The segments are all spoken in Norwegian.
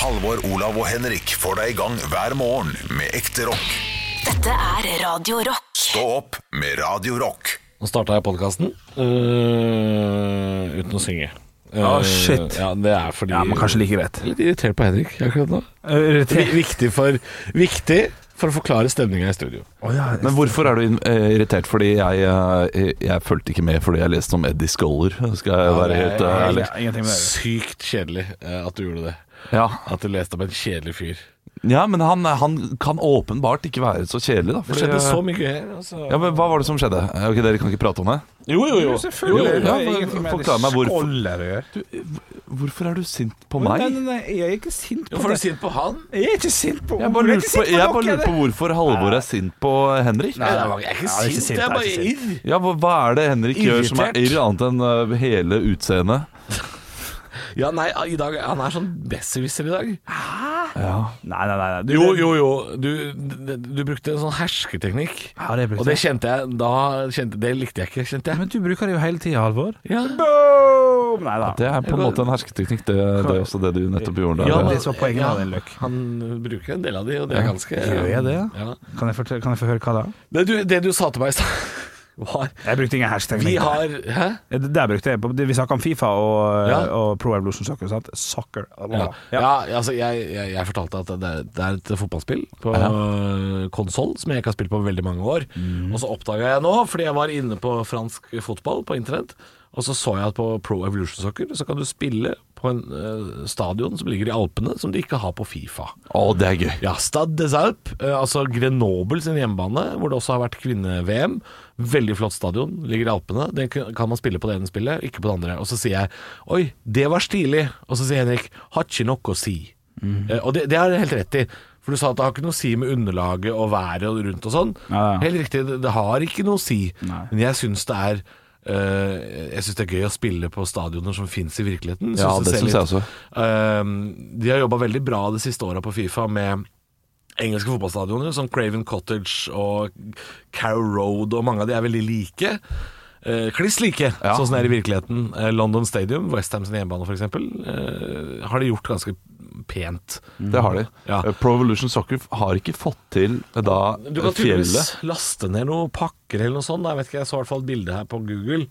Halvor, Olav og Henrik får deg i gang hver morgen med ekte rock. Dette er Radio Rock. Stå opp med Radio Rock. Nå starta jeg podkasten uten å synge. Å, Eh, shit. Ja, det er fordi Ja, men kanskje like greit. Litt irritert på Henrik akkurat nå. Vi- Viktig for, viktig for å forklare stemninga i studio. Men hvorfor er du in- eh, irritert? Fordi jeg, eh, jeg fulgte ikke med fordi jeg leste om Eddie Scholler, skal jeg være helt eh, ærlig. Ingenting med det. Sykt kjedelig eh, at du gjorde det. Ja. At du leste om en kjedelig fyr. ja, men han, han kan åpenbart ikke være så kjedelig, da. Det fordi- skjedde så mye her. Altså. Ja, men Hva var det som skjedde? Eh, Ok, Dere kan ikke prate om det? Jo, jo, jo. Selvfølgelig. Jo, jo, det ja, men ingenting med forklar meg hvorfor- å gjøre. Hvorfor er du sint på Nei, meg? nei, nei, jeg er ikke sint på Hvorfor er det. du sint på han? Jeg er ikke sint på Jeg bare Jeg er lurer på, jeg bare lurer på hvorfor Halvor er sint på Henrik. Nei, jeg er ikke Ja, det er ikke sint, sint, jeg er det er bare ikke irr. Ja, hva, hva er det Henrik gjør som er Irritert. irr, annet enn eh, hele utseendet? Ja, nei, i dag, han er sånn besserwisser i dag. Hæ? Ja. Nei, nei, nei. Du, Jo, jo, jo. Du, du, du brukte en sånn hersketeknikk. Ja, det brukte Og det kjente jeg da kjente, Det likte jeg ikke, kjente jeg. Men du bruker det jo hele tida, Halvor. Ja. Boom! Nei da. Det er på en måte en hersketeknikk, det, det er også det du nettopp gjorde der. Ja, det var poenget av den løk. Han bruker en del av de, og det er Ja. ganske Gjør jeg det? Ja. Kan jeg, fortelle, kan jeg få høre hva da? Det, du, det du sa til meg i stad, var Jeg brukte ingen hashtag. Vi har Hæ? Der brukte jeg på- Vi snakka om Fifa og, Ja. og Pro Evolution Soccer. Sant? Soccer. Ja, ja altså jeg, jeg, jeg fortalte at det, det er et fotballspill på konsoll som jeg ikke har spilt på veldig mange år. Mm. Og så oppdaga jeg nå, fordi jeg var inne på fransk fotball på internett, og så så jeg at på Pro Evolution Soccer så kan du spille på en uh, stadion som ligger i Alpene, som de ikke har på Fifa. Å, det er gøy. Ja, Stade des Alpes, uh, altså Grenoble sin hjemmebane, hvor det også har vært kvinne-VM. Veldig flott stadion, ligger i Alpene. Den kan man spille på det ene spillet, ikke på det andre. Og så sier jeg oi, det var stilig. Og så sier Henrik har ikke noe å si. Eh, og det, det har jeg helt rett i. For du sa at det har ikke noe å si med underlaget og været og rundt og sånn. Ja, ja. Helt riktig, det, det har ikke noe å si. Nei. Men jeg syns det er jeg synes det er gøy å spille på stadioner som fins i virkeligheten. Ja, det, det syns jeg også. Um, de har jobba veldig bra de siste åra på Fifa med engelske fotballstadioner som Craven Cottage og Carrow Road, og mange av de er veldig like. Uh, kliss like, Ja. sånn som det er i virkeligheten. Uh, London Stadium, Westham sin hjemmebane f.eks., uh, har de gjort ganske pent. Det har de. Ja. Eh, Pro Evolution Soccer har ikke fått til da fjellet Du kan eh, fjellet. tydeligvis laste ned noen pakker eller noe sånt. Jeg vet ikke, jeg så i hvert fall et bilde her på Google.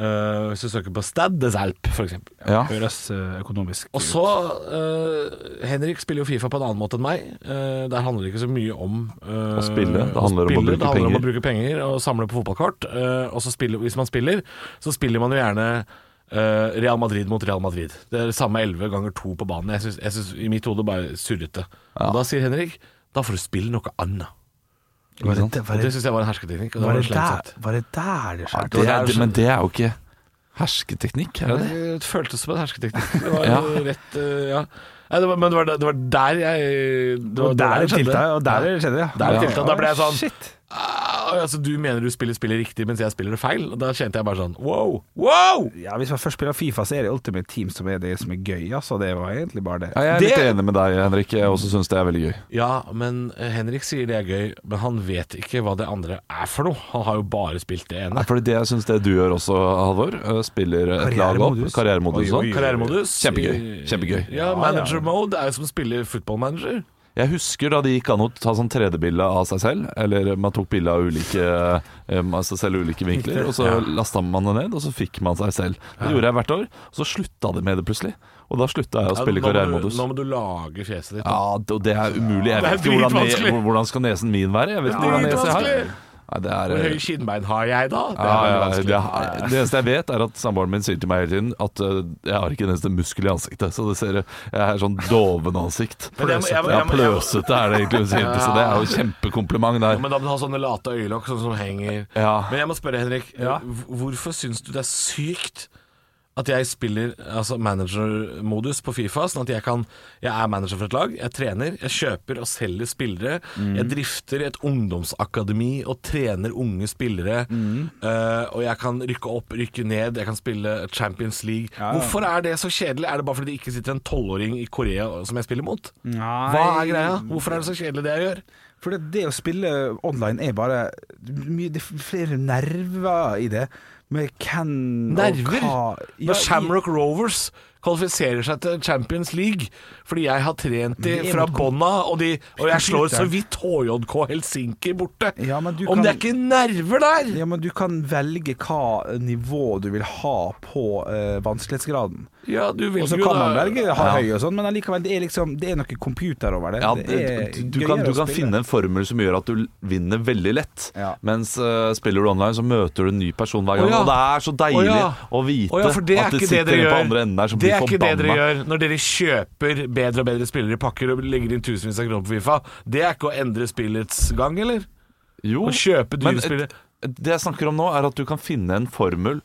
Uh, hvis du søker på Stad des Alpes, f.eks. Ja. Høres uh, økonomisk Og så uh, Henrik spiller jo Fifa på en annen måte enn meg. Uh, der handler det ikke så mye om eh, Å spille. Det handler om å bruke det handler om å bruke penger og samle på fotballkort. Eh, og så spiller, hvis man spiller, så spiller man jo gjerne eh, Real Madrid mot Real Madrid. Det er det samme 11 ganger 2 på banen. Jeg synes, jeg synes I mitt hode bare surrete. Og da sier Henrik da får du spille noe annet. Var det, var det det, syns jeg var en hersketeknikk. Var var det, der, var det der det Ja, det er, men det er jo ikke hersketeknikk, er det det? Det føltes som en hersketeknikk. Det var Ja. rett eh, Ja. Nei, det var, men det var, det var der jeg Det var der det tilta, og der Ja. skjedde ja. Der er. Da ble jeg sånn Shit. Ah, altså, Du mener du spiller spillet riktig, mens jeg spiller det feil? Og Da kjente jeg bare sånn wow! Wow! Ja, Hvis man først spiller Fifa, så er det Ultimate Team som er det som er gøy. Altså, det var egentlig bare det. Ja, jeg er Det- litt enig med deg, Henrik. Jeg også syns det er veldig gøy. Ja, men eh, Henrik sier det er gøy, men han vet ikke hva det andre er for noe. Han har jo bare spilt det ene. Nei, fordi det jeg syns det du gjør også, Halvor, eh, spiller et lag opp. Karrieremodus. Karrieremodus. Oi, oi, oi. Karrieremodus. Kjempegøy. Kjempegøy. Ja, manager mode er jo som å spille football manager. Jeg husker da det gikk an å ta sånn 3D-bilde av seg selv. Eller man tok bilde av ulike eh, av seg selv ulike vinkler, og så Ja. lasta man det ned, og så fikk man seg selv. Det gjorde jeg hvert år, og så slutta det med det plutselig. Og da slutta jeg å spille Ja, karrieremodus. Nå må du lage fjeset ditt. da. Ja, og det er umulig. Jeg Det vet ikke hvordan, hvordan skal nesen min være. Jeg vet ikke hvordan nesen jeg har. Det er Hvor høy høye kinnbein har jeg da? Det er ja, ja, det, det eneste jeg vet, er at samboeren min sier til meg hele tiden at eh, jeg har ikke en eneste muskel i ansiktet. Så det ser, jeg er sånn doven ansikt. Må- Ja, pløsete er det egentlig hun sier. Så det er jo kjempekompliment Ja, der. Men da må du ha sånne late øyelokk sånn som henger. Ja. Men jeg må spørre, Henrik. Ja. Hvorfor syns du det er sykt at jeg spiller altså managermodus på Fifa, sånn at jeg kan Jeg er manager for et lag, jeg trener, jeg kjøper og selger spillere. Jeg drifter et ungdomsakademi og trener unge spillere. eh, og jeg kan rykke opp, rykke ned, jeg kan spille Champions League. Ja. Hvorfor er det så kjedelig? Er det bare fordi det ikke sitter en tolvåring i Korea som jeg spiller mot? Nei. Hva er greia? Hvorfor er det så kjedelig det jeg gjør? For det, det å spille online er bare Det er flere nerver i det. Med hvem Nerver? Når Shamrock Rovers kvalifiserer seg til Champions League fordi jeg har trent de fra bånna, og, de- og jeg slår så vidt HJK Helsinki borte. Ja, men du Om kan- det er ikke nerver der! Ja, men du kan velge hva nivå du vil ha på uh, vanskelighetsgraden. Ja, du Og så jo kan man velge ha Ja. høy og sånn, men allikevel, det er liksom Det er noe computer over det. Ja, det det, er du, du, kan, du kan finne en formel som gjør at du vinner veldig lett. Ja. Mens uh, spiller du online, så møter du en ny person hver gang. Oh, ja. Og det er så deilig Å ja. å vite oh, ja, det at det sitter det en på andre enden der som Det er ikke det dere gjør når dere kjøper bedre og bedre spillere i pakker og legger inn tusenvis av kroner på Fifa. Det er ikke å endre spillets gang, eller? Jo, Å kjøpe dyre spillere. det jeg snakker om nå, er at du kan finne en formel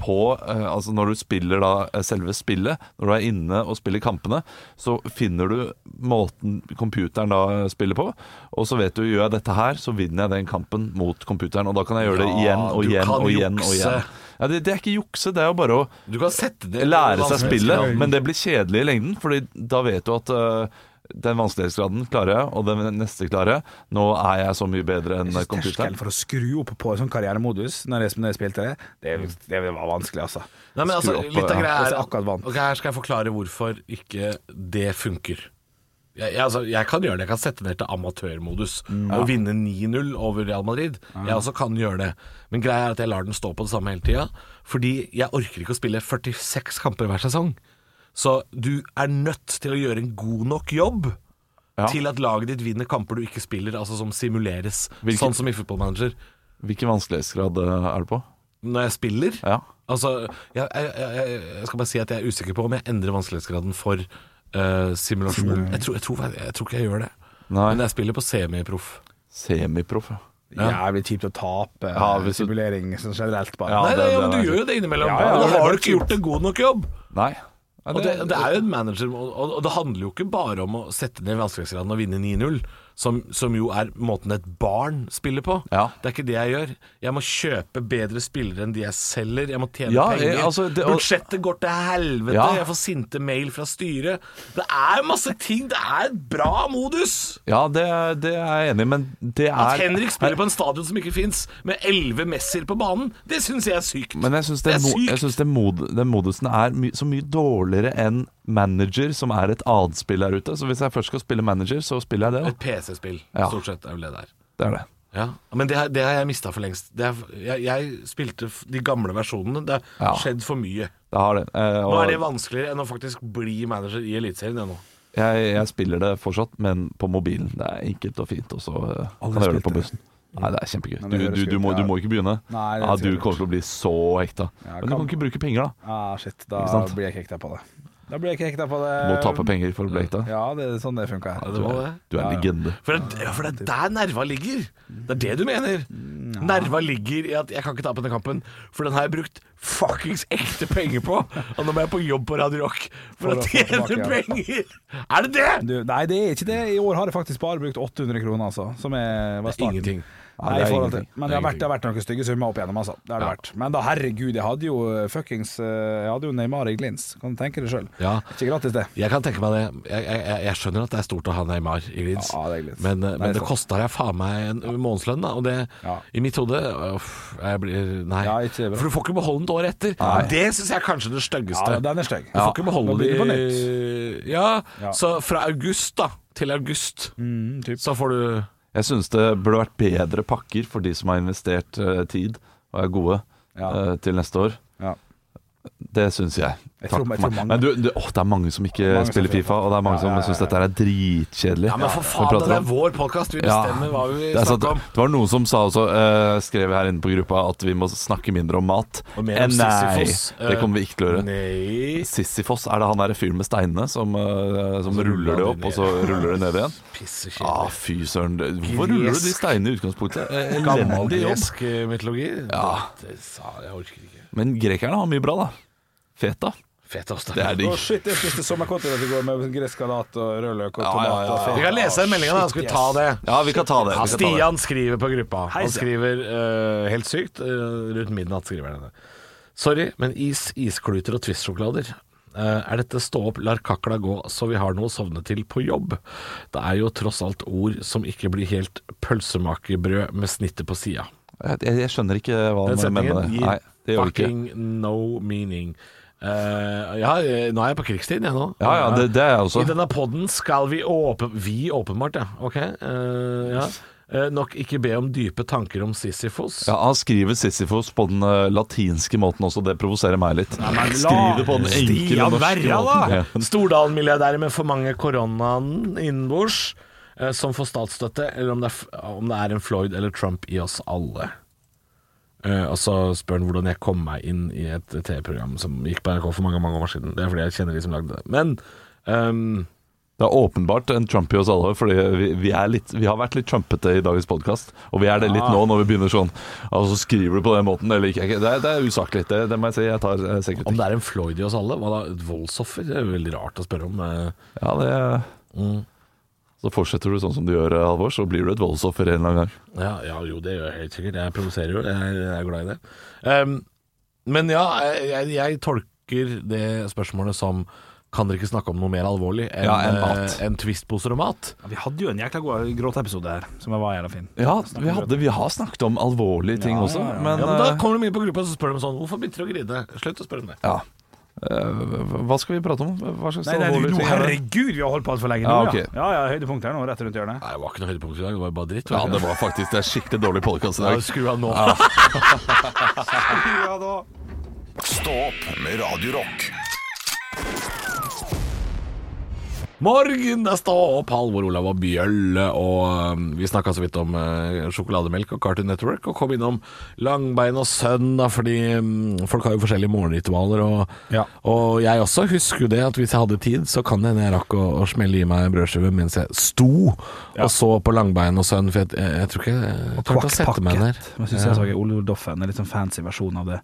på eh, Altså når du spiller da eh, selve spillet, når du er inne og spiller kampene, så finner du måten computeren da spiller på, og så vet du gjør jeg dette her, så vinner jeg den kampen mot computeren. Og da kan jeg gjøre det igjen og igjen og igjen og igjen. Ja, det, det er ikke jukse, det er jo bare å lære seg spillet, men det blir kjedelig i lengden, Fordi da vet du at øh, den vanskelighetsgraden klarer jeg, og den neste klarer jeg. Nå er jeg så mye bedre enn computeren. Terskelen for å skru opp på sånn karrieremodus når jeg, når jeg spilte det, det, det var vanskelig, altså. Nei, men altså, opp, litt av greia er akkurat vant. Ok, Her skal jeg forklare hvorfor ikke det funker. Jeg, jeg, altså, jeg kan gjøre det. Jeg kan sette ned til amatørmodus Mm. og vinne 9-0 over Real Madrid. Jeg også kan gjøre det. Men greia er at jeg lar den stå på det samme hele tida. Fordi jeg orker ikke å spille 46 kamper hver sesong. Så du er nødt til å gjøre en god nok jobb Ja. til at laget ditt vinner kamper du ikke spiller, altså som simuleres. Hvilken- Sånn som i Football Manager. Hvilken vanskelighetsgrad øh, er det på? Når jeg spiller Ja. Altså, jeg, jeg, jeg, jeg skal bare si at jeg er usikker på om jeg endrer vanskelighetsgraden for uh, simulasjon. Jeg tror, jeg, tror, jeg, tror ikke jeg gjør det. Nei. Men jeg spiller på semiproff. Semiproff, ja. Jævlig kjipt å tape Ja, eh, hvis du- simulering sånn generelt, bare. Ja, nei, det- ja, det men du det. gjør jo det innimellom. Ja, ja, da har du ikke gjort en god nok jobb. Nei. Ja, Og det, det er jo en manager, og- og det handler jo ikke bare om å sette ned vanskelighetsgraden og vinne 9-0, som, som jo er måten et barn spiller på. Ja. Det er ikke det jeg gjør. Jeg må kjøpe bedre spillere enn de jeg selger. Jeg må tjene Ja, penger. jeg- altså, det- og- Budsjettet går til helvete. Ja. Jeg får sinte mail fra styret. Det er masse ting. Det er et bra modus. Ja, det, det er jeg enig i, men det er At Henrik spiller på en stadion som ikke fins, med elleve Messier på banen, det syns jeg er sykt. Men jeg syns den modusen er my, så mye dårligere enn manager, som er et annet spill der ute. Så hvis jeg først skal spille manager, så spiller jeg det. Et PC-spill, Ja. stort sett, er vel det der. Det er det. Ja, Men det, har- det har jeg mista for lengst. Det er, jeg, jeg spilte de gamle versjonene. Det har Ja. skjedd for mye. Det har det. Eh, Nå er det vanskeligere enn å faktisk bli manager i Eliteserien. jeg nå. jeg, jeg spiller det fortsatt, men på mobilen. Det er enkelt og fint, og så eh, kan jeg gjøre det på bussen. Nei, det er kjempegøy. Du, du, du, må, du må ikke begynne. Nei, ja, du kommer til å bli så hekta. Ja, Men du kan- kan ikke bruke penger, da. Ah, shit, da blir jeg ikke hekta på det. Da blir jeg ikke hekta på det. Må tape penger for å bli hekta. Ja, det er sånn det funker. Ja, det. Du er en Ja, ja. legende. For det, ja, for det er der nerva ligger. Det er det du mener. Nerva ligger i at jeg kan ikke tape denne kampen, for den har jeg brukt fuckings ekte penger på. Og nå må jeg på jobb på Radio Rock for, For å å tjene tilbake, ja. penger. Er det det? Du, nei, det er ikke det. I år har jeg faktisk bare brukt 800 kroner, altså. Som er, var starten. Ingenting. Nei, Nei, det i forhold til, men det har, vært, det har vært noen stygge summer opp igjennom, altså. Det har det vært. Men da, herregud, jeg hadde jo uh, fuckings uh, Jeg hadde jo Neymar i glins. Kan du tenke deg sjøl. Ja. Ikke gratis, det. Jeg kan tenke meg det. Jeg, jeg, jeg skjønner at det er stort å ha Neymar i glins, Ja, det glins. men, eh, Det men det kosta jeg faen meg en månedslønn, da. Og det, Ja. i mitt hode jeg blir, Nei. For du får ikke beholde den år etter. Det syns jeg er kanskje det styggeste. Ja, den er stygg. Du får ikke beholde Nå de begynner vi på nytt. Ja, Ja. så fra august da til august Mm, så får du Jeg syns det burde vært bedre pakker for de som har investert eh, tid og er gode Ja. eh, til neste år. Det syns jeg. Jeg tror- jeg tror mange- Men du, du, å, det er mange som ikke Mange spiller som Fifa, og det er mange Ja, ja, ja, som syns dette er dritkjedelig. Ja, men for faen, det er vår podkast. Vi Ja, bestemmer hva vi det, er snakker om. det var noen som sa også, uh, skrev her inne på gruppa, at vi må snakke mindre om mat. Og mer Eh, om Nei, Sisyfos. det kommer vi ikke til å gjøre. Sissifoss, Sisyfos, er det han derre fyren med steinene som, uh, som ruller det opp, og så ruller det ned igjen? Ah, Pissekjedelig. fy søren. Hvorfor ruller du de steinene i utgangspunktet? Gammel gresk eh, mytologi? Ja. Det sa jeg orker ikke. Men grekerne har mye bra, da. Feta. Fetost. Det er digg. Å, shit, jeg spiste sommerkotelett i går med gresk salat og rødløk og Ja, tomat. ja, ja, ja. Vi kan lese den meldinga, da. Skal vi ta det? Ja, vi kan ta det. Ja, kan ta det. Stian skriver på gruppa. Han skriver uh, helt sykt. Uh, rundt midnatt skriver han det. Sorry, men is, iskluter og Twist-sjokolader. Uh, er dette stå opp, lar kakla gå, så vi har noe å sovne til på jobb? Det er jo tross alt ord som ikke blir helt pølsemakerbrød med snittet på sida. Jeg, jeg, skjønner ikke hva Den han mener med det. gir Nei, det gjør det ikke. fucking no meaning. Uh, ja, eh, nå er jeg på krigstid, jeg nå. Ja, ja, det, det er jeg også. I denne podden skal vi åpen... Vi åpenbart, ja. Ok. Uh, ja. Uh, nok ikke be om dype tanker om Sisyfos. Ja, Han skriver Sisyfos på den latinske måten også, det provoserer meg litt. men Skriv det på den enkle norske Verra, måten. da! Ja. Stordalen-milliardærer med for mange koronaen innenbords, som får statsstøtte, eller om det, er, om det er en Floyd eller Trump i oss alle. Eh, og så spør han hvordan jeg kom meg inn i et TV-program som gikk på NRK for mange mange år siden. Det er fordi jeg kjenner de som lagde det. Men um Det er åpenbart en Trump i oss alle, fordi vi, vi, litt, vi har vært litt trumpete i dagens podkast. Og vi er det litt nå, når vi begynner sånn Og så skriver du på den måten, det ikke. Det, er- det er usaklig. Det, det må jeg si. Jeg tar eh, om det er en Floyd i oss alle, hva da? Et voldsoffer? Det er veldig rart å spørre om. eh. Ja, det Mm. Så fortsetter du sånn som du gjør, eh, Halvor, så blir du et voldsoffer en eller annen gang. Ja, ja, jo, det gjør jeg helt sikkert. Jeg provoserer jo. Jeg, jeg er glad i det. Um, men ja, jeg, jeg tolker det spørsmålet som kan dere ikke snakke om noe mer alvorlig enn Ja, en, eh, mat. en Twist-poser og mat? Vi hadde jo en jækla god gråteepisode her, som var jævla fin. Ja, vi, hadde, vi har snakket om alvorlige ting Ja, også, ja, ja. men Ja, men Da eh, kommer de inn på gruppa og spør dem sånn Hvorfor begynte du å grine? Slutt å spørre om det. ja. Eh, hva skal vi prate om? Hva slags Nei, nei, du, det? herregud, vi har holdt på altfor lenge Ja, nå. Ja, ja, ja høydepunkt her nå, rett rundt hjørnet. Nei, det var ikke noe høydepunkt i dag. Det var bare dritt. Ja, det var faktisk Det er skikkelig dårlig podkast i ja, dag. Skru av nå. Ja da. Stå opp med Radio Morgen, det står opp Halvor Olav og Bjølle, og um, vi snakka så vidt om uh, sjokolademelk og Cartoon Network, og kom innom Langbein og Sønn, da, fordi um, folk har jo forskjellige morgenritualer, og, Ja. og jeg også husker jo det, at hvis jeg hadde tid, så kan det hende jeg rakk å, å smelle i meg en brødskive mens jeg sto og så på Langbein og Sønn, for jeg, jeg, jeg tror ikke jeg klarte å sette meg ned. Jeg syns jeg så Ole Doffen, en litt sånn fancy versjon av det.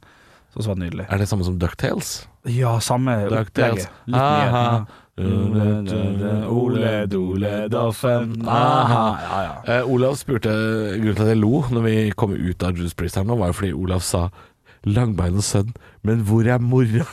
Så så var det nydelig. Er det samme som Ducktales? Ja, samme Ducktales. opplegget. Litt. Ja. Ole Dole Doffen. Aha. Ja, ja. Eh, Olav spurte Grunnen til at jeg lo når vi kom ut av Judas Priest her nå, var jo fordi Olav sa 'Langbein og sønn, men hvor er mora?'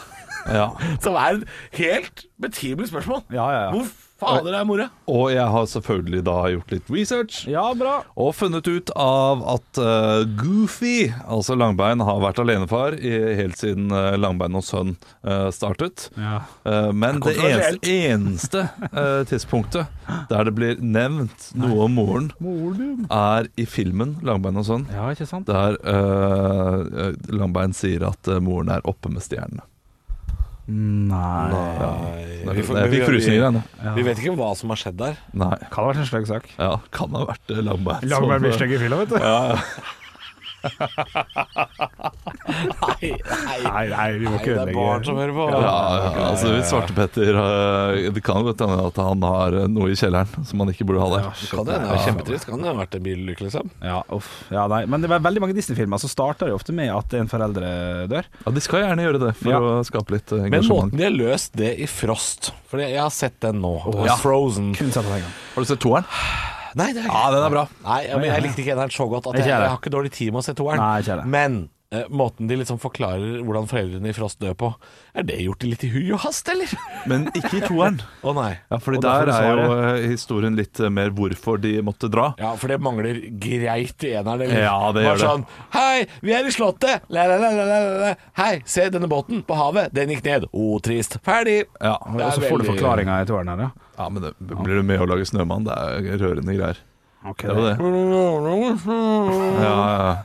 Ja. Som er et helt betimelig spørsmål. Ja, ja, ja. Hvor fader er moro. Og jeg har selvfølgelig da gjort litt research. Ja, bra. Og funnet ut av at uh, Goofy, altså Langbein, har vært alenefar i, helt siden uh, Langbein og sønn uh, startet. Ja. Men det det eneste, eneste tidspunktet der det blir nevnt noe om moren, er i filmen Langbein og sønn. ja? Der Langbein sier at moren er oppe med stjernene. Nei. Nei. Ja. Vi, får, Vi vet ikke hva som har skjedd der. Nei. Kan ha vært en stygg sak. Ja, kan ha vært eh, Langbein. Langbein blir stygg i fylla, vet du. Nei, nei. Nei, nei, vi må ikke det er barn som hører på. Ja, ja, altså hvis Svartepetter eh, Det kan godt hende at han har eh, noe i kjelleren som han ikke burde ha der. Det kan det. Det er Kjempetrist. Kan det ha vært en bilulykke, liksom? Ja, uff. Ja, nei. Men det var veldig mange Disney-filmer så starter det ofte med at en foreldre dør. Ja, De skal gjerne gjøre det for Ja. å skape litt engasjement. Men måten de har løst det i Frost For jeg har sett den nå. ja. Frozen. Kun sett den en gang. Har du sett toeren? Nei, det er Ja, den er bra. Nei, ja, men jeg likte ikke eneren så godt at jeg, jeg har ikke dårlig tid med å se toeren. Nei, ikke jeg. Men måten de liksom forklarer hvordan foreldrene i Frost dør på, er det gjort litt i hui og hast, eller? Men ikke i toeren. Å nei. Ja, fordi Og der er jo eh, historien litt eh, mer hvorfor de måtte dra. Ja, for det mangler greit i eneren. eller? Ja, det gjør sånn, det. Hei, vi er i Slottet! La, la, la, la, la, la. Hei, se denne båten på havet. Den gikk ned. Å, trist. Ferdig. Ja, Og så får du forklaringa i toeren her, ja. ja men det blir du med å lage Snømann. Det er rørende greier. Ok, Det er det. Ja, ja.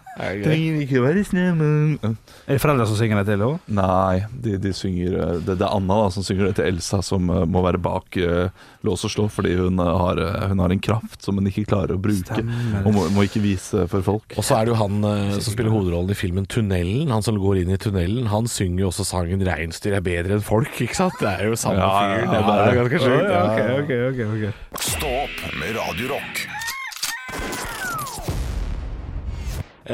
Trenger ikke være snømann Er det foreldre som synger det til òg? Nei, de, de synger eh, det, det er Anna da, som synger det til Elsa, som eh, må være bak eh, lås og slå fordi hun, eh, har, eh, hun har en kraft som hun ikke klarer å bruke. Stemmer. Og må, må ikke vise for folk. Og så er det jo han eh, som spiller hovedrollen i filmen 'Tunnelen'. Han som går inn i tunnelen. Han synger jo også sangen 'Reinsdyr er bedre enn folk', ikke sant? Det er jo samme Ja, ja, fyren. ja, Det er det er ganske sjukt. Ja, ok, Ja. ok, ok, ok. Stå opp med Radio Rock.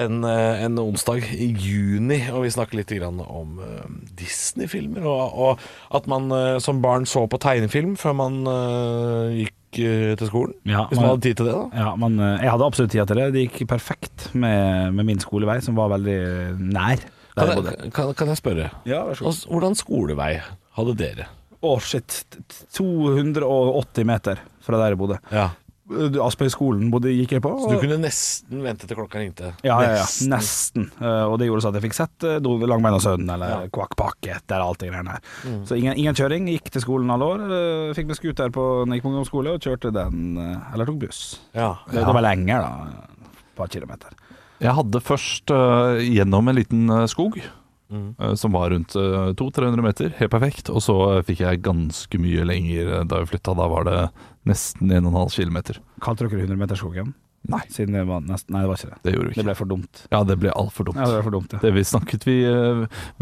En, eh, en onsdag i juni, og vi snakker litt grann om eh, Disney-filmer. Og, og at man eh, som barn så på tegnefilm før man gikk til skolen. Ja, Hvis man hadde tid til det, da. Ja, man, jeg hadde absolutt tid til det. Det gikk perfekt med, med min skolevei, som var veldig nær. Der Kan jeg kan, kan jeg spørre? Ja. Hvordan- skolevei hadde dere? Å, shit. 280 meter fra der jeg bodde. Ja. Aspøy-skolen bodde, gikk jeg på. Så du kunne nesten vente til klokka ringte? Ja, ja, ja. Nesten. Uh, og det gjorde så at jeg fikk sett uh, Langbein og Sønnen eller Kvakk Pakke der alt det greiene her. Mm. Så ingen, ingen kjøring. Gikk til skolen alle år. Uh, fikk med scooter på når jeg gikk på ungdomsskole, og kjørte den uh, Eller tok buss. Ja. Det, det var lenger, da. Et par kilometer. Jeg hadde først gjennom en liten skog. Mm. øh, Som var rundt øh, 200-300 meter, helt perfekt. Og så øh, fikk jeg ganske mye lenger da vi flytta. Da var det nesten 1,5 km. Kalte dere 100-meterskogen? Nei, Siden det var nesten Nei, det var ikke det. det gjorde vi ikke. Det ble for dumt. Ja, det ble altfor dumt. Ja, det ble for dumt, ja. Det vi snakket vi,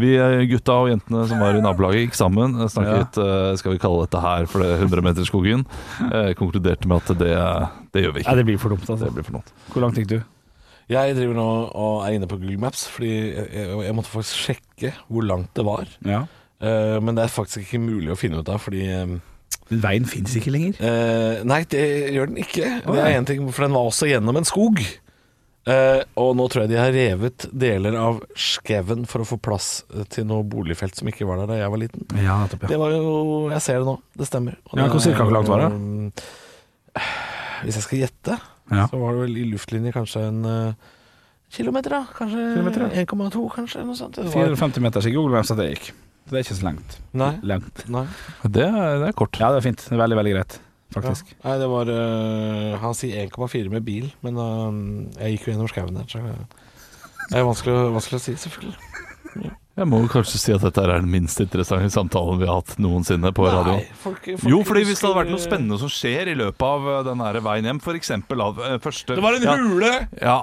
vi gutta og jentene som var i nabolaget gikk sammen Snakket, ja. skal vi kalle dette her for det 100-meterskogen skogen Konkluderte med at det, det gjør vi Ja, ikke det blir for dumt, altså. Det blir for dumt Hvor langt gikk du? Jeg driver nå og er inne på Google Maps, fordi jeg, jeg, jeg måtte faktisk sjekke hvor langt det var. Ja. Eh, men det er faktisk ikke mulig å finne ut av, fordi eh, Veien fins ikke lenger. Eh, nei, det gjør den ikke. Det er en ting, for den var også gjennom en skog. Eh, og nå tror jeg de har revet deler av skauen for å få plass til noe boligfelt som ikke var der da jeg var liten. Ja, nettopp, ja. Det var jo Jeg ser det nå, det stemmer. Og Ja, hvor cirka hvor langt var det? Hvis jeg skal gjette, Ja. så var det vel i luftlinje kanskje en uh, kilometer, da. Kanskje 1,2, kanskje. Noe sånt. Det 450 meter i Google Maps at det gikk. Så det er ikke så langt. nei, Langt. nei. Det, er- det er kort Ja, det er fint. Det er veldig, veldig greit, faktisk. Ja. Nei, det var uh, Han sier 1,4 med bil, men uh, jeg gikk jo gjennom skauen der, så det er vanskelig, vanskelig å si, selvfølgelig. Jeg må kanskje si at dette er den minst interessante samtalen vi har hatt noensinne på radio. Jo, fordi hvis det hadde vært noe spennende som skjer i løpet av eh, den her veien hjem, f.eks. av eh, første Det var en ja, hule Ja.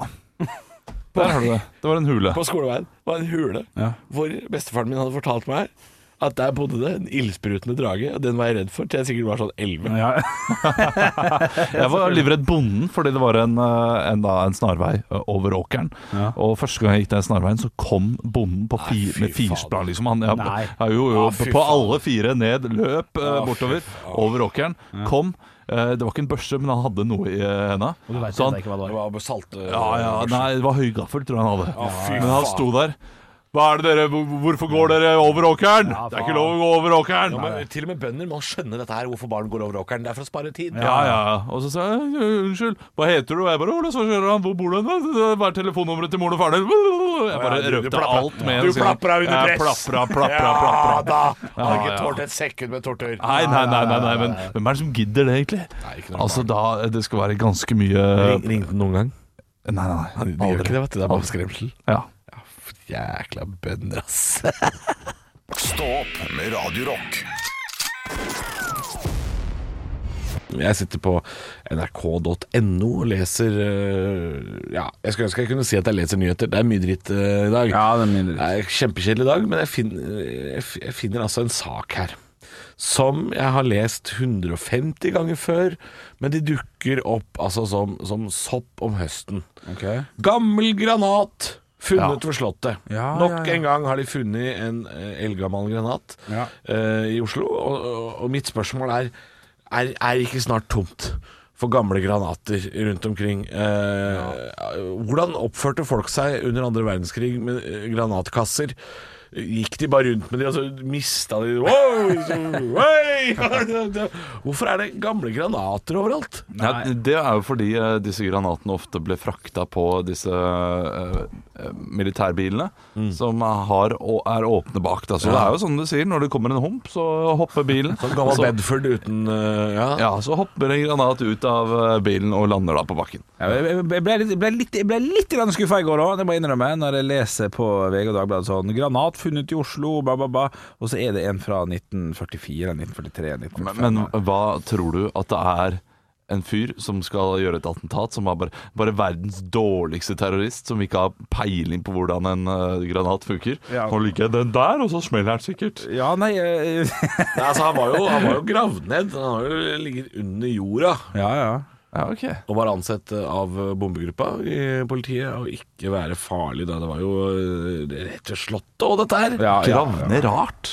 Der har du det. Det var en hule. på skoleveien. Det var en hule Ja. hvor bestefaren min hadde fortalt meg at der bodde det en ildsprutende drage, og den var jeg redd for til jeg sikkert var sånn 11. Ja. Jeg var livredd bonden fordi det var en, eh, en, da, en snarvei eh, over åkeren. Ja. Og første gang jeg gikk den snarveien, så kom bonden på fi, Nei, med firsplan. Liksom. Han, jeg, jeg, jo, jo, Ah, på alle fire ned, løp Ah, bortover, over åkeren. Kom. Det var ikke en børse, men han hadde noe i henda. Så han- det Det var. salt, Ja, ja, nei, det var høygaffel, tror jeg han hadde. Men han sto der. Hva er det dere, Hvorfor går dere over åkeren? Ja, det er ikke lov å gå over åkeren. Ja, men til og med bønder må skjønne dette her, hvorfor barn går over åkeren. Det er for å spare tid. Ja, ja, ja. Og så sa jeg «Øh, unnskyld, hva heter du? Og jeg bare kjører han, hvor bor du? «Nei, er Hva er telefonnummeret til moren og faren din? Jeg bare Ja, røpte alt med en Du plapra under Jeg press. Plapra, plapra, Ja plapra. da! Hadde ikke ja. tålt et sekund med tortur. Nei, nei, nei, nei, nei, men hvem er det som gidder det, egentlig? Nei, ikke noe Altså, da Det skal være ganske mye Ringte den noen gang? Nei, nei, nei. Aldri. det, vet du. Det er bare skremsel. Ja. Jækla bønder, ass. Stå opp med Radio Rock. Jeg sitter på nrk.no og leser øh, Ja, jeg skulle ønske jeg kunne si at jeg leser nyheter. Det er mye dritt øh, i dag. Ja, det er mindre. Det er kjempekjedelig dag, men jeg finner, jeg finner altså en sak her. Som jeg har lest 150 ganger før, men de dukker opp altså som, som sopp om høsten. Okay. Gammel granat funnet Ja. ved Slottet. Ja, Nok ja, ja. en gang har de funnet en eh, eldgammel granat Ja. eh, i Oslo. Og, og, mitt spørsmål er Er er ikke snart tomt for gamle granater rundt omkring? Eh, Hvordan oppførte folk seg under andre verdenskrig med eh, granatkasser? Gikk de bare rundt med de, og så mista de wow, så, Hvorfor er det gamle granater overalt? Ja, det er jo fordi eh, disse granatene ofte ble frakta på disse eh, eh, militærbilene, som har, er åpne bak. Da. Så det er jo sånn du sier, når det kommer en hump, så hopper bilen. Sånn gammel Så- Bedford uten eh, ja. Ja, så hopper en granat ut av eh, bilen og lander da på bakken. Ja, Jeg ble litt, jeg ble litt, jeg ble litt grann skuffa i går òg, det må jeg innrømme, når jeg leser på VG og Dagbladet sånn 'Granat funnet i Oslo', ba, ba, ba. Og så er det en fra 1944, eller 1943, 1945. Men, men hva tror du at det er en fyr som skal gjøre et attentat, som er bare, bare verdens dårligste terrorist, som ikke har peiling på hvordan en uh, granat funker? Ja. Nå liker den der, og så smeller den sikkert. Ja, nei uh, Nei, altså, han, var jo, han var jo gravd ned. Han har jo ligget under jorda. Ja, ja. Ja, okay. Og var ansett eh, av bombegruppa i politiet å ikke være farlig da. Det var jo rett ved Slottet og dette her. ja, ja, Gravd ned rart.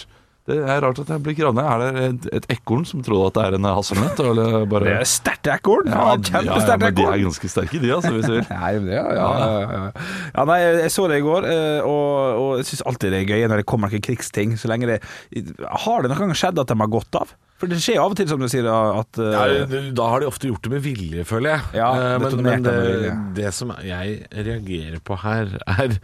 Det er rart at jeg blir gravd ned. Er det et, et ekorn som trodde at det er en hasselnøtt? Eller bare Det er sterkt ekorn! Ja, ja, ja, ekorn! de er ganske sterke, de, altså. Hvis vi... Nei, men det, ja, ja, ja, nei, jeg så det i går, eh, og, og jeg syns alltid det er gøy når det kommer noen krigsting. Så lenge det Har det noen gang skjedd at de har gått av? For det skjer av og til, som du sier, at uh, Ja, da har de ofte gjort det med vilje, føler jeg. Ja, det men, men det det som jeg reagerer på her, er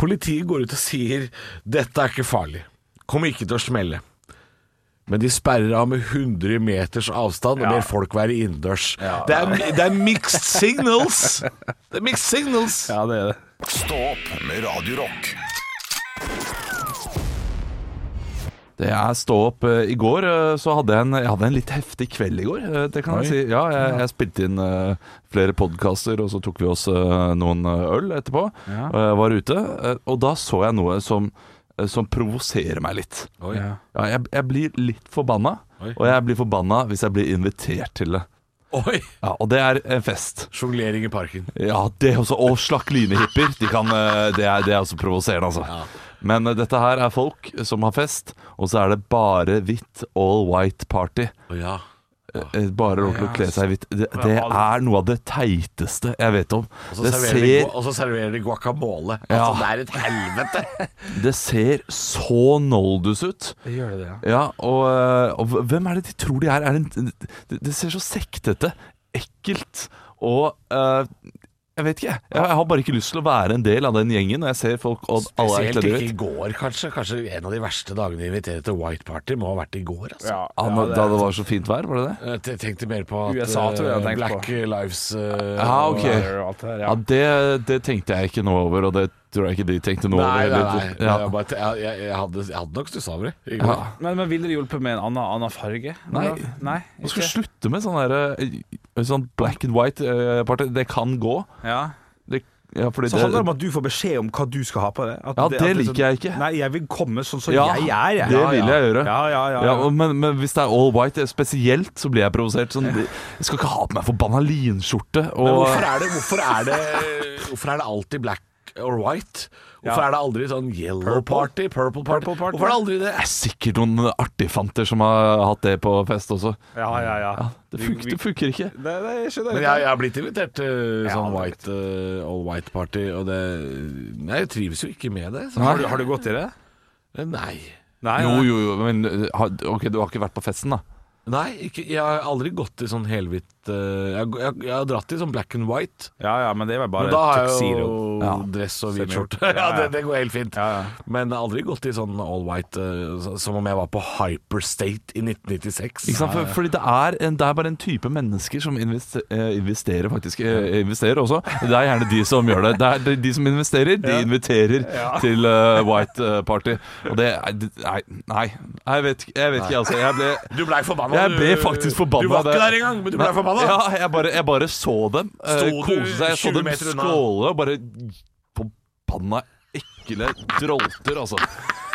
Politiet går ut og sier 'dette er ikke farlig', kommer ikke til å smelle. Men de sperrer av med 100 meters avstand og Ja. ber folk være innendørs. Ja. det, det er mixed signals! Det er mixed signals! Ja, det er det. Stå opp med Radio Rock. Det er stå opp eh, i går, eh, så hadde jeg en, jeg hadde en litt heftig kveld i går. eh, det kan Oi. jeg si. Ja, jeg, jeg spilte inn uh, flere podkaster, og så tok vi oss uh, noen øl etterpå. Ja. Og jeg var ute, og da så jeg noe som, som provoserer meg litt. Oi. Ja. Ja, jeg, jeg blir litt forbanna, Oi. og jeg blir forbanna hvis jeg blir invitert til det. Oi! Ja, Og det er en fest. Sjonglering i parken. Ja, det også. Og slakk-line-hipper. De kan, eh, det, er, det er også provoserende, altså. Men uh, dette her er folk som har fest, og så er det bare hvitt all white party. Oh, ja. Eh, Bare lov til å kle seg hvitt. Det, det er noe av det teiteste jeg vet om. Og så serverer, de, guacamole. Ja. Altså, det er et helvete! det ser så noldus ut. Det gjør det, ja. Ja, og, eh, og hvem er det de tror de er? er det, en- det, ser så sektete, ekkelt og eh, Jeg vet ikke, jeg. Jeg har bare ikke lyst til å være en del av den gjengen når jeg ser folk og alle er Spesielt ikke i går, kanskje. Kanskje en av de verste dagene de inviterer til White Party må ha vært i går. Altså. Ja, Ja, det- da det var så fint vær, var det det? Jeg tenkte mer på at USA tror jeg jeg eh, Black på. Lives eh, Ja, ok. og alt det der, Ja, ja. det, det tenkte jeg ikke noe over, og det tror jeg ikke de tenkte noe Nei, over. nei, nei. Ja. Jeg, bare, jeg, jeg, jeg, hadde, jeg hadde nok stussa over det. Ja. Men, men ville det hjulpet med en annen, annen farge? Nei. Nei Man skal slutte med sånn der, sånn black and white eh. Det kan gå. Ja. Det, ja, fordi Så handler det om at du får beskjed om hva du skal ha på det. At Ja, at det er liker sånn- jeg ikke. Nei, jeg vil komme sånn som Ja, jeg er. Jeg. det Ja, vil ja. jeg gjøre. Ja, ja, ja, ja, ja. men, men hvis det er all white eh, spesielt, så blir jeg provosert. Sånn, jeg skal ikke ha på meg forbanna linskjorte. Men Og, hvorfor er, hvorfor, er det, hvorfor er det alltid black or white? Hvorfor Ja. er det aldri sånn yellow party, purple party? Purple party. Hvorfor er det aldri det? det er sikkert noen artigfanter som har hatt det på fest også. ja, ja, ja. Ja, det, funker, det funker ikke. Det, det Men jeg. jeg, er blitt invitert til uh, sånn det er white, uh, all white party, og det jeg trives jo ikke med det. Så. har, du, har du gått i det? Nei. Nei, Jo, jo, jo, men eh, ok, du har ikke vært på festen, da? Nei, ikke, jeg har aldri gått i sånn helhvitt eh, jeg, jeg, jeg har dratt i sånn black and white. Ja, ja, men det var bare Men da har jeg tuxedo. jo Ja. dress og hvit Senior. skjorte. Ja, Ja, ja. det, det går helt fint. Ja, ja. Men jeg har aldri gått i sånn all white eh, så- som om jeg var på Hyperstate i 1996. Ikke sant? For, fordi det er, en, det er bare en type mennesker som investe, eh, investerer, faktisk. eh, investerer også. Det er gjerne de som gjør det. Det er de, de som investerer, de inviterer til eh, white eh, party. Og det er det- Nei, nei. Jeg vet, ikke- jeg vet ikke, altså. Jeg ble Du blei forbanna. Jeg ble faktisk forbanna. Du var ikke der engang, men du blei Forbanna. Ja, jeg bare, jeg bare så dem eh, Sto du kose seg. Jeg så 20 dem meter unna? skåle og bare Forbanna ekle drolter, altså.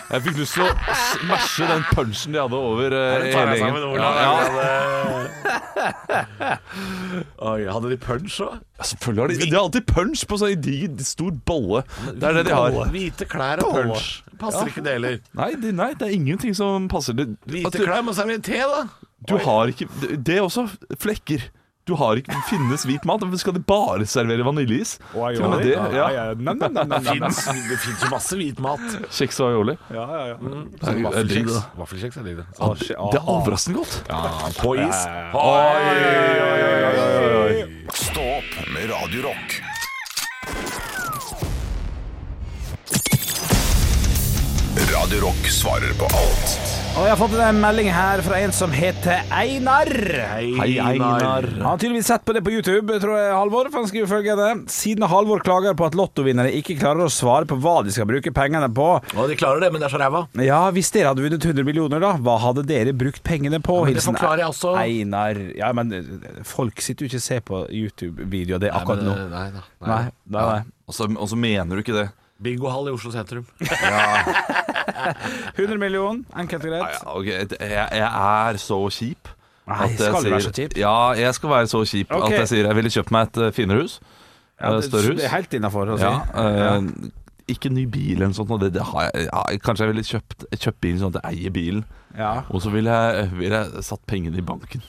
Jeg fikk lyst til å smashe den punchen de hadde over eh, tar hele deg sammen, gjengen. Olav. Ja, ja. Oi, hadde de punch òg? Ja, selvfølgelig har de De har alltid punch på sånn diger, stor bolle. Det er det de har. Hvite klær og punch. Passer ikke det heller. Nei, det, nei, det er ingenting som passer. At Hvite klær må servere te, da. Du har ikke Det er også flekker. Du har ikke finnes hvit mat. Skal de bare servere vaniljeis? Til og med det. ja, Det fins finnes jo masse hvit mat. Kjeks og aioli. Ja, ja, ja. Det digg, Vaffelkjeks er digg, det. Det er overraskende godt. Ja, på is. Oi, oi, oi, oi. Stå opp med Radio Rock. Radio Rock svarer på alt Og jeg har fått en melding her fra en som heter Einar. Hei, Einar. Han har tydeligvis sett på det på YouTube, tror jeg, Halvor. For han skriver følgende Siden Halvor klager på at lottovinnere ikke klarer å svare på hva de skal bruke pengene på Og de klarer det, men det er så ræva. Ja, hvis dere hadde vunnet 100 millioner, da, hva hadde dere brukt pengene på? men det forklarer jeg også. Einar. Ja, men eh, folk sitter jo ikke og ser på YouTube-videoer, det er akkurat nå. Nei da. Nei, nei, nei. Og så, og så mener du ikke det. Bingohall i Oslo sentrum. 100 millioner, enkelt og greit. ja, ok, Jeg, jeg er så kjip. Nei, skal du være så kjip? Ja, jeg skal være så kjip okay. at jeg sier jeg ville kjøpt meg et eh, finere hus. Ja, Eh, det, Større hus. det er helt innafor å si. Ja, øh, Ikke ny bil eller noe sånt. Det, det har jeg, ja, kanskje jeg ville kjøpt, kjøpt bilen sånn at jeg eier bilen. Ja. Og så ville jeg, ville jeg satt pengene i banken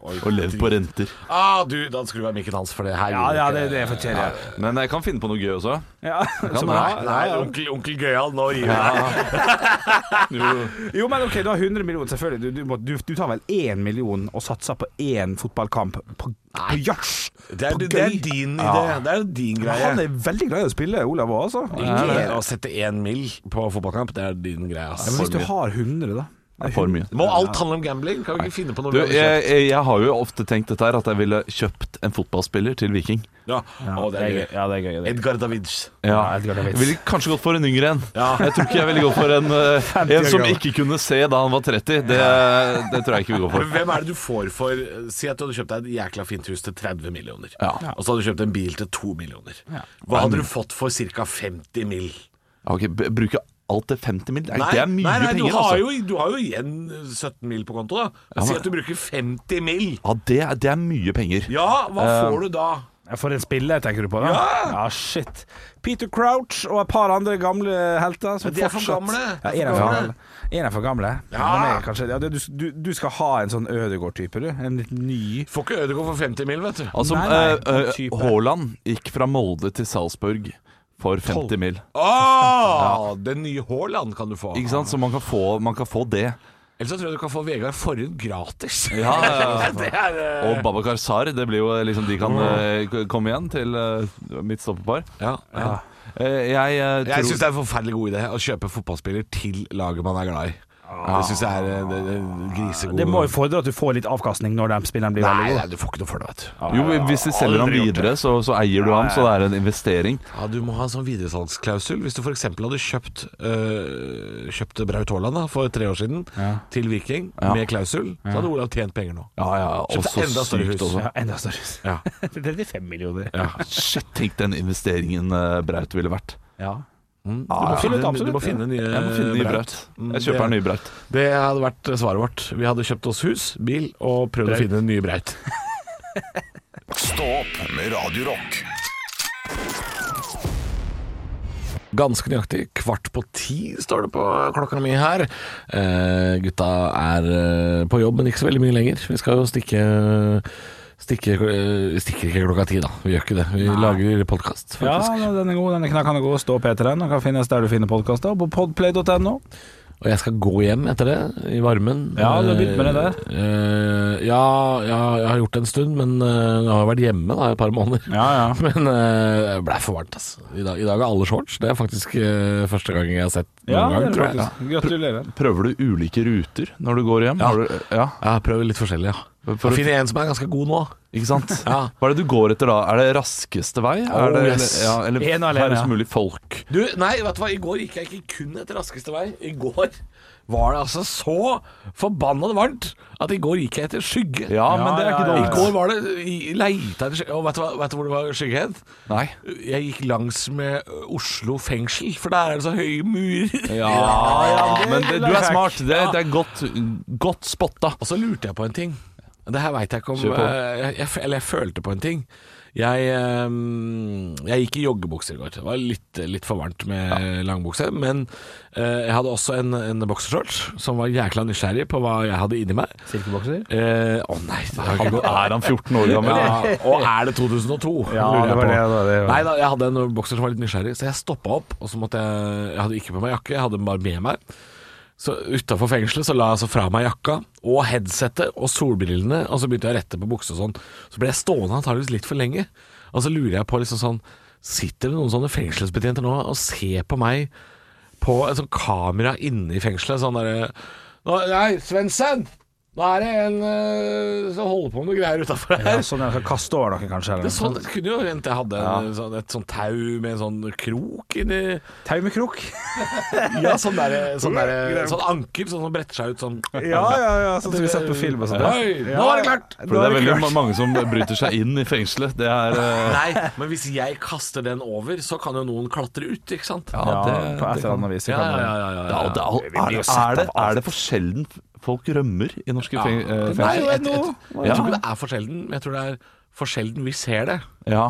Oi, og levd på renter. Ah, du, da skulle du være Mikkel hans, for det her Ja, ja, det, det er for Ja. Men jeg kan finne på noe gøy også. Ja. Kan Så Nei, nei, onkel, onkel Gøyal, nå gir vi deg. Jo. Jo, men ok, du har 100 millioner, selvfølgelig. Du, du, må, du, du tar vel 1 million og satser på én fotballkamp på, på jazz? Det er, det er din idé. Det er din greie. Han er veldig glad i å spille, Olav òg, altså. Å sette én mil på fotballkamp, det er din greie. Ja, men hvis du har 100, da? Det er for mye. Må alt handle om gambling? Kan vi ikke finne på noe Du, vi har jeg, kjøpt? jeg, jeg har jo ofte tenkt dette her, at jeg ville kjøpt en fotballspiller til Viking. Ja. Å, det er gøy. Ja, det er gøy. Det. Edgar Davids. Ja, Edgar Davids. Jeg ville kanskje gått for en yngre en. Ja. Jeg tror ikke jeg ville gått for en, eh, 50 en som ikke kunne se da han var 30. Det, det tror jeg ikke vi går Men for. hvem er det du får for Si at du hadde kjøpt deg et jækla fint hus til 30 millioner. Ja. Og så hadde du kjøpt en bil til 2 millioner. Hva hadde du fått for ca. 50 mill.? Ok, b- Bruke alt til 50 mill. Det er mye nei, nei, du, penger, har altså. jo, du har jo igjen 17 mil på konto, da. Si at du bruker 50 mil. Ja, det, er- det er mye penger. Ja, hva Eh, får du da? Ja, For en spiller, tenker du på? da? Ja! ja shit. Peter Crouch og et par andre gamle helter. Som de er for gamle. Ja, er en er for gamle. En er for gamle. Ja. Kanskje, ja, du, du, du skal ha en sånn Ødegård-type, du. En litt ny. Får ikke Ødegård for 50 mil, vet du. Altså, Nei, nei, eh, eh. Haaland gikk fra Molde til Salzburg for 50 mil. Åh, Den nye Haaland kan du få. Ikke sant? Så man kan få, man kan få det. Eller så tror jeg du kan få Vegard Forhund gratis. Ja, ja, det er eh, Og Babakar Sar, det blir jo liksom De kan eh, komme igjen til uh, mitt stoppepar. ja, ja. Eh, jeg eh, tror Jeg syns det er en forferdelig god idé å kjøpe fotballspiller til laget man er glad i. Det syns jeg er eh, det, det, grisegod Det må jo fordre at du får litt avkastning når den spilleren blir Nei, veldig nei, god. du får ikke noe for det, vet du. Jo, hvis de selger ham Aldri gjort videre, så, så eier du ham, så det er en investering. Ja, Du må ha en sånn videresalgsklausul. Hvis du f.eks. hadde kjøpt øh, Kjøpt Braut Haaland da, for tre år siden Ja. til Viking Ja. med klausul, så hadde Olav tjent penger nå. Ja, ja, Kjøpte også enda større sykt hus. også. Ja, enda større. Ja. 35 millioner. Ja. Shit, tenk den investeringen eh, Braut ville vært. Ja. Mm. Du, Ja, må finne, absolutt, du må absolutt, finne nye finne nye Braut. Mm, Jeg kjøper en ny Braut. Det hadde vært svaret vårt. Vi hadde kjøpt oss hus, bil og prøvd å finne nye ny Braut. Stå med radiorock. Ganske nøyaktig kvart på ti står det på klokka mi her. Eh, gutta er eh, på jobb, men ikke så veldig mye lenger. Vi skal jo stikke Stikke, eh, stikker ikke klokka ti, da. Vi gjør ikke det. Vi lager podkast, Ja, faktisk. den er god. Den er knakende god. Stå P3-en. Den kan finnes der du finner podkaster, og på podplay.no. Og jeg skal gå hjem etter det, i varmen. Ja, du har begynt med det der? Eh, ja, ja, jeg har gjort det en stund, men uh, jeg har vært hjemme da, et par måneder. Ja, ja. Men eh, det ble for varmt, altså. I dag, I dag er alle shorts. Det er faktisk uh, første gang jeg har sett noen Ja, gang, er tror jeg. Gratulerer. Prøver du ulike ruter når du går hjem? Ja. Har du, ja. Ja, prøver litt forskjellig, ja. For Jeg finner en som er ganske god nå. Ikke sant? Ja. Hva er det du går etter da? Er det raskeste vei? Er det, yes. ja, eller En alene, færrest ja. mulig folk? Du, nei, vet du hva, i går gikk jeg ikke kun etter raskeste vei. I går var det altså så forbanna varmt at i går gikk jeg etter skygge. Ja, men det er ikke ja, ja. I går var det leita etter skygge. Og vet du, hva, vet du hvor det var skygge hen? Nei. Jeg gikk langs med Oslo fengsel, for der er det så høye murer. Ja, men det, du er smart. Det, Ja. det er godt, godt spotta. Og så lurte jeg på en ting. Det her veit jeg ikke om eh, jeg, jeg, Eller jeg følte på en ting. Jeg, eh, jeg gikk i joggebukser i går. Det var litt, litt for varmt med langbukse. Men eh, jeg hadde også en, en boksershorts som var jækla nysgjerrig på hva jeg hadde inni meg. Silkebokser? Eh, Å nei, det har ikke Er han 14 år gammel? ja, Og er det 2002? Ja, det var det, det var det. Nei da, jeg hadde en bokser som var litt nysgjerrig, så jeg stoppa opp. Og så måtte jeg Jeg hadde ikke på meg jakke, jeg hadde den bare med meg. Så utafor fengselet så la jeg altså fra meg jakka og headsettet og solbrillene, og så begynte jeg å rette på buksa og sånn. Så ble jeg stående antakeligvis litt for lenge. Og så lurer jeg på liksom sånn Sitter det noen sånne fengselsbetjenter nå og ser på meg på et sånt kamera inne i fengselet? Sånn derre Nei, Svendsen! Nå er det en øh, som holder på med noe greier utafor her. Ja, sånn jeg skal kaste over dere, kanskje? Det, Eller Det sånn, det kunne jo hendt jeg hadde en, sånn, et sånt tau med en sånn krok inni Tau med krok. Ja, sånn, der, sånn, der, sånn anker sånn som bretter seg ut sånn. Ja, ja, ja, sånn som vi sett på film og sånn. Oi, nå er det klart! For det er veldig ma- mange som bryter seg inn i fengselet. Det er eh, Nei, men hvis jeg kaster den over, så kan jo noen klatre ut, ikke sant? Ja, Ja, det, på et det eller kan- annet vis. Ja, ja, ja, ja, Ja, ja. det, er, er, det, er det for sjelden folk rømmer i norske feng, fengsler. Nei, jeg, jeg, jeg, jeg tror ikke det er for sjelden, jeg tror det er for sjelden vi ser det. Ja.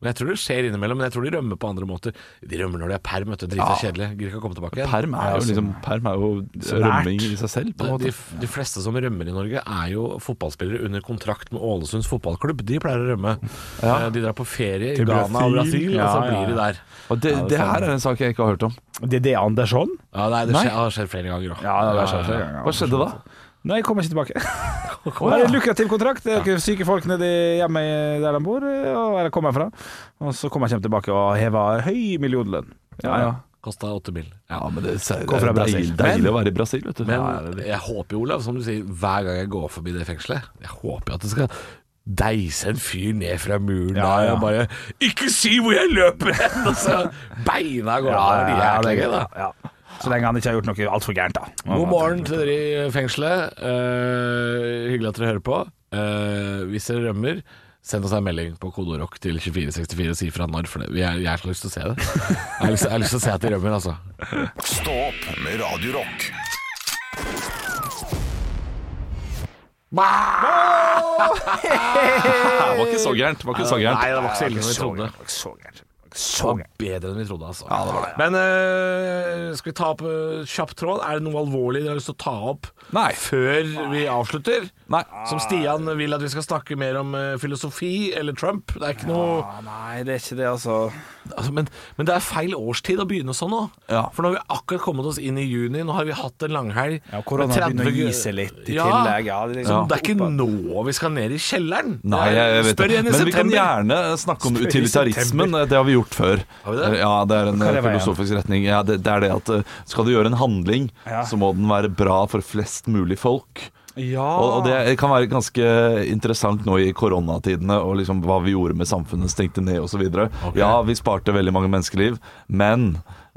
Og Jeg tror det skjer innimellom, men jeg tror de rømmer på andre måter. De rømmer når de er perm, vet du. Drita kjedelig. Gidder ikke å komme tilbake igjen. Perm er jo liksom Perm er jo rømming i seg selv, på en De, måte. de fleste som rømmer i Norge, er jo fotballspillere under kontrakt med Ålesunds fotballklubb. De pleier å rømme. Ja. De drar på ferie i Ghana og Brasil. ja, og så blir de der. Og det, det her er en sak jeg ikke har hørt om. Det er det Andersson? Ja, nei, det Nei. skjer, har skjedd flere ganger òg. Ja, det har skjedd flere ganger. Hva skjedde da? Nei, jeg kommer ikke tilbake. Det er en lukrativ kontrakt. Det er ikke syke folk nede hjemme der de bor, eller kommer fra. Og så kommer jeg tilbake og hever høy millionlønn. Ja, ja. Kosta åtte mil. Ja, men det, det er Brasil. deilig, deilig å være i Brasil, vet du. Men jeg håper jo, Olav, som du sier, hver gang jeg går forbi det fengselet Jeg håper jo at det skal deise en fyr ned fra muren Ja, ja. og bare 'Ikke si hvor jeg løper hen!' Og så beina går av. Det er jæklig gøy, da. ja. Så lenge han ikke har gjort noe altfor gærent, da. God morgen til dere i fengselet. Uh, hyggelig at dere hører på. Uh, hvis dere rømmer, send oss en melding på koderock til 2464 og si fra når, for er, jeg har så lyst til å se det. Jeg har lyst, jeg har lyst til å se at de rømmer, altså. Stå opp med Radio Rock. Det var ikke så gærent. Det var ikke så gærent. Nei, det var ikke så ille som vi trodde. Så okay. Bedre enn vi trodde, altså. Men uh, skal vi ta opp uh, kjapp tråd? Er det noe alvorlig dere har lyst til å ta opp Nei. før vi avslutter? Nei. Som Stian vil at vi skal snakke mer om uh, filosofi eller Trump. Det er ikke noe Nei, det er ikke det, altså. Altså, men, men det er feil årstid å begynne sånn nå. Ja. For nå har vi akkurat kommet oss inn i juni. Nå har vi hatt en langhelg. Ja, korona med 30 begynner å gi seg litt i Ja. tillegg. Ja, det er liksom det er ikke nå vi skal ned i kjelleren. Nei, jeg, jeg vet Spør igjen i Men vi kan gjerne snakke om Spør utilitarismen. Det har vi gjort før. Har vi det? Ja, det er en det filosofisk retning. Ja, det, det er det at eh, skal du gjøre en handling, Ja. så må den være bra for flest mulig folk. Ja. Og, det kan være ganske interessant nå i koronatidene, og liksom hva vi gjorde med samfunnet, stengte ned osv. Okay. Ja, vi sparte veldig mange menneskeliv, men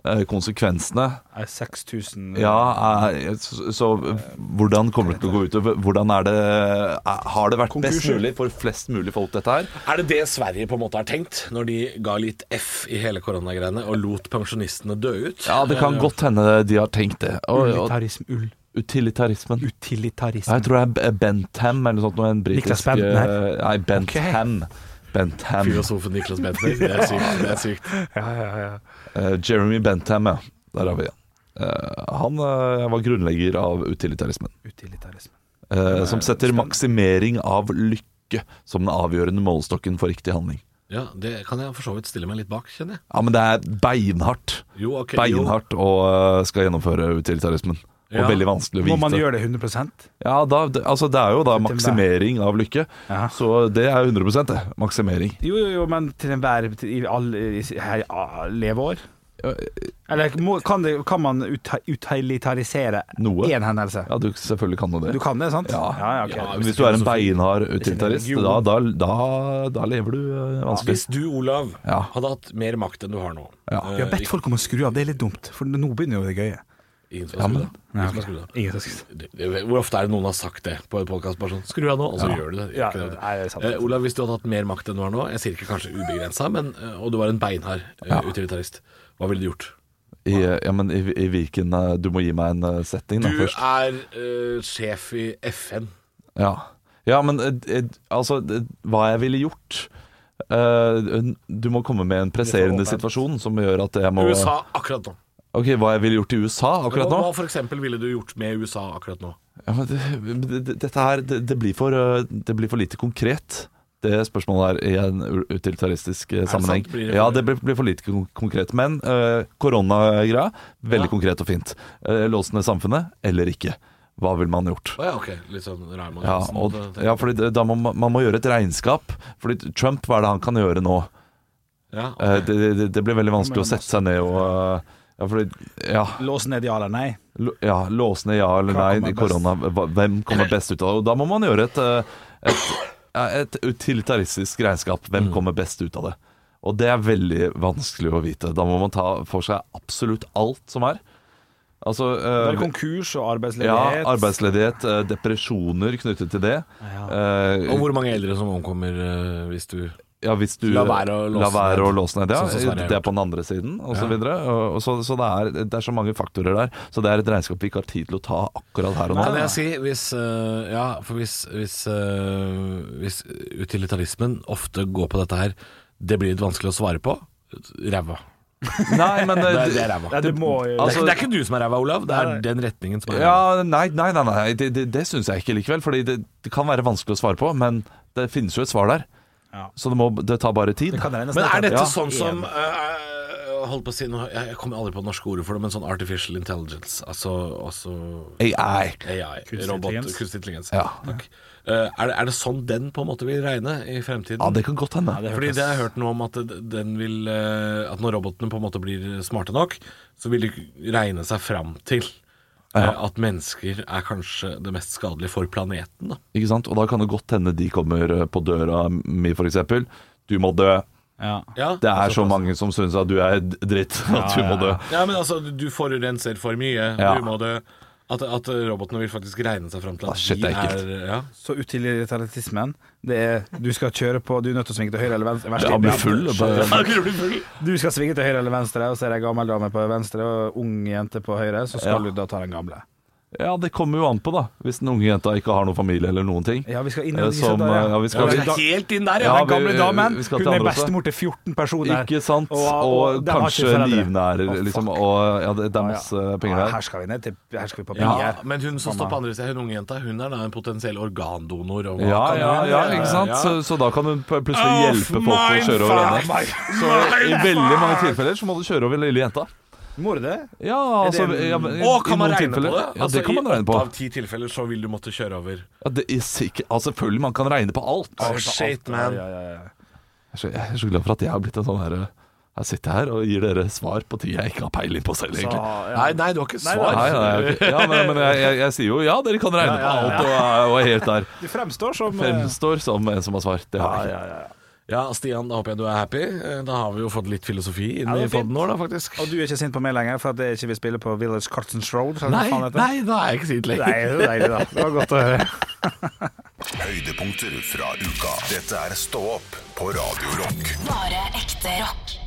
eh, konsekvensene er 6000 ja, er, så, så hvordan kommer det til å gå ut? Hvordan er det er, Har det vært best mulig for flest mulig folk, dette her? Er det det Sverige på en måte har tenkt, når de ga litt F i hele koronagreiene og lot pensjonistene dø ut? Ja, det kan godt hende de har tenkt det. Og, og Ull. Utilitarismen. Utilitarisme. Jeg tror det er Bentham eller noe sånt. En britisk Niklas Bentner. eh, Nei, Bentham. Bentham. Filosofen Niklas Bentner. Det er sykt. Det er sykt. Ja, ja, ja. Uh, Jeremy Bentham, ja. Der har vi han. Uh, han uh, var grunnlegger av utilitarismen. utilitarismen. eh, som setter maksimering av lykke som den avgjørende målestokken for riktig handling. Ja, Det kan jeg for så vidt stille meg litt bak, kjenner jeg. Ja, men det er beinhardt. Jo, okay, Beinhardt å eh, skal gjennomføre utilitarismen. Og Ja. veldig vanskelig å vite. Må man gjøre det 100% Ja, da, altså det er jo da maksimering av lykke. Ja. Så det er 100 det. Maksimering. Jo, jo, jo, men til enhver i alle ah, leveår? Eller må, kan, det, kan man utilitarisere Noe. én hendelse? Ja, du selvfølgelig kan jo det. Du kan det, sant? Ja. ja, ok. Ja, Hvis du er en beinhard Hvis utilitarist, da, da, da, da lever du eh, vanskelig. Hvis du, Olav, Ja. hadde hatt mer makt enn du har nå Ja. eh, Vi har bedt folk om å skru av, det er litt dumt. For nå begynner jo det gøye. Ingen som har skrudd av. Ingen som har skrudd av. Det- det- Hvor ofte er det noen har sagt det på en podkast? Sånn 'skru av nå', og så gjør du det. Ja, Ikke det. nei, det er sant. Eh, Olav, hvis du hadde hatt mer makt enn du har nå, jeg sier ikke kanskje ubegrensa, men eh, og du var en beinhard eh, Ja. utilitarist, hva ville du gjort? I, ja, men i, i hvilken eh, Du må gi meg en eh, setting da Du først. er eh, sjef i FN. Ja, ja men eh, eh, altså det- Hva jeg ville gjort eh, Du må komme med en presserende situasjon som gjør at jeg må USA akkurat nå. Ok, Hva jeg ville gjort i USA akkurat nå? Hva, hva for eksempel ville du gjort med USA akkurat nå? Ja, men det, det, det- dette her det, det, blir for, eh, det blir for lite konkret. Det spørsmålet her i en utilitaristisk eh, sammenheng. Blir det ja, det blir, blir for lite konkret. Men uh, koronagreia, veldig Ja. konkret og fint. Uh, Låse ned samfunnet eller ikke. Hva ville man gjort? Oh, ja, ok. Litt sånn rar. Ja, og, ja fordi da må man, man må gjøre et regnskap. Fordi Trump, hva er det han kan gjøre nå? ja, okay. uh, det, det, det blir veldig vanskelig å sette seg ned og eh, Ja, fordi Ja. Lås ned ja eller nei? L- Ja, lås ned ja eller Hva nei i korona. Hvem kommer best ut av det? Og da må man gjøre et, eh, et, et utilitaristisk regnskap. Hvem Mm. kommer best ut av det? Og det er veldig vanskelig å vite. Da må man ta for seg absolutt alt som er. Altså Det er eh, konkurs og arbeidsledighet. Ja, arbeidsledighet. arbeidsledighet, eh, depresjoner knyttet til det. Ja. Eh, Og hvor mange eldre som omkommer eh, hvis du ja, hvis du La være å låse la være ned. å låse ned. Ja, Sånn det er på den andre siden, osv. så Ja. videre. Og, og så, så det, er, det er så mange faktorer der. Så det er et regnskap vi ikke har tid til å ta akkurat her og nå. Kan jeg si, hvis eh, Ja, for hvis, hvis, eh, hvis utilitarismen ofte går på dette her Det blir litt vanskelig å svare på. Ræva. Nei, men Det, eh, er- det er ræva. Nei, det det, er, altså- ikke- det er ikke du som er ræva, Olav. Det er den retningen som er ræva. Ja, nei, nei, nei, nei det, det, det syns jeg ikke likevel. Fordi det, det kan være vanskelig å svare på, men det finnes jo et svar der. Ja. Så det, må, det tar bare tid. Det Men er dette Ja. sånn som uh, Hold på å si noe Jeg jeg kommer aldri på det norske ordet for det, men sånn artificial intelligence. Altså, altså AI. AI. Kunstig Robot, intelligens. kunstig intelligens. Ja. Takk. Uh, er, det, er det sånn den på en måte vil regne i fremtiden? Ja, det kan godt hende. Fordi det har jeg hørt noe om at den vil uh, At når robotene på en måte blir smarte nok, så vil de regne seg fram til Ja. at mennesker er kanskje det mest skadelige for planeten. Da. Ikke sant? Og da kan det godt hende de kommer eh, på døra mi, f.eks. Du må dø. Ja. Det er så mange som syns at du er dritt, at du må dø. Ja, men altså, du forurenser for mye. Ja. Du må dø. At, at robotene vil faktisk regne seg fram til at Ah, shit, de er er ja. Så utilitarismen, det er du skal kjøre på, du er nødt til å svinge til høyre eller venstre. Verst Ja, er- blir full. Du skal svinge til høyre eller venstre, og så er det ei gammel dame på venstre og ung jente på høyre, så skal Ja. du da ta den gamle. Ja, det kommer jo an på, da. Hvis den unge jenta ikke har noen familie eller noen ting. Ja, vi skal inn Eh, som, da, ja, vi skal- Ja, vi- skal Helt inn der, Ja, Den gamle vi- damen, vi skal hun er bestemor til 14 personer. Ikke sant? Og- Og, og kanskje livnærer, liksom. Og ja, det, er Ja, masse ja. penger Ja, der. Her skal vi ned til Her skal vi på Ja, penger. men hun som står på andre siden, hun unge jenta, hun er da en potensiell organdonor. Ja, ja, ja, ikke sant? Ja. Så, så da kan hun plutselig hjelpe folk å kjøre over henne. Så i veldig mange tilfeller så må du kjøre over lille jenta. Må du det? Ja, det altså en- ja, men i- Å, kan i man noen regne på det? Ja, Altså, det kan man I regne på. åtte av ti tilfeller så vil du måtte kjøre over. Ja, det er sikkert, altså, selvfølgelig, man kan regne på alt. Oh, shit, man. Ja, ja, ja. Jeg er, så, jeg er så glad for at jeg har blitt en sånn her Jeg sitter her og gir dere svar på ting jeg ikke har peiling på selv, Så, egentlig. ja. Nei, nei, du har ikke Nei, svar. Nei, nei, ok. ja, men, men jeg, jeg, jeg sier jo ja, dere kan regne på alt og er, og er helt der. Du fremstår som eh, Fremstår som en som har svar. Det har jeg ja, ikke. ja, ja. Ja, Stian, da håper jeg du er happy. Eh, Da har vi jo fått litt filosofi inn Ja, i poden vår, da, faktisk. Og du er ikke sint på meg lenger for at jeg ikke vil spille på Village Cartons Road? Nei, nei, da er jeg ikke sint lenger. Nei, det er deilig, da. Det var godt å høre. Høydepunkter fra uka. Dette er Stå opp på Radio Rock. Bare ekte rock.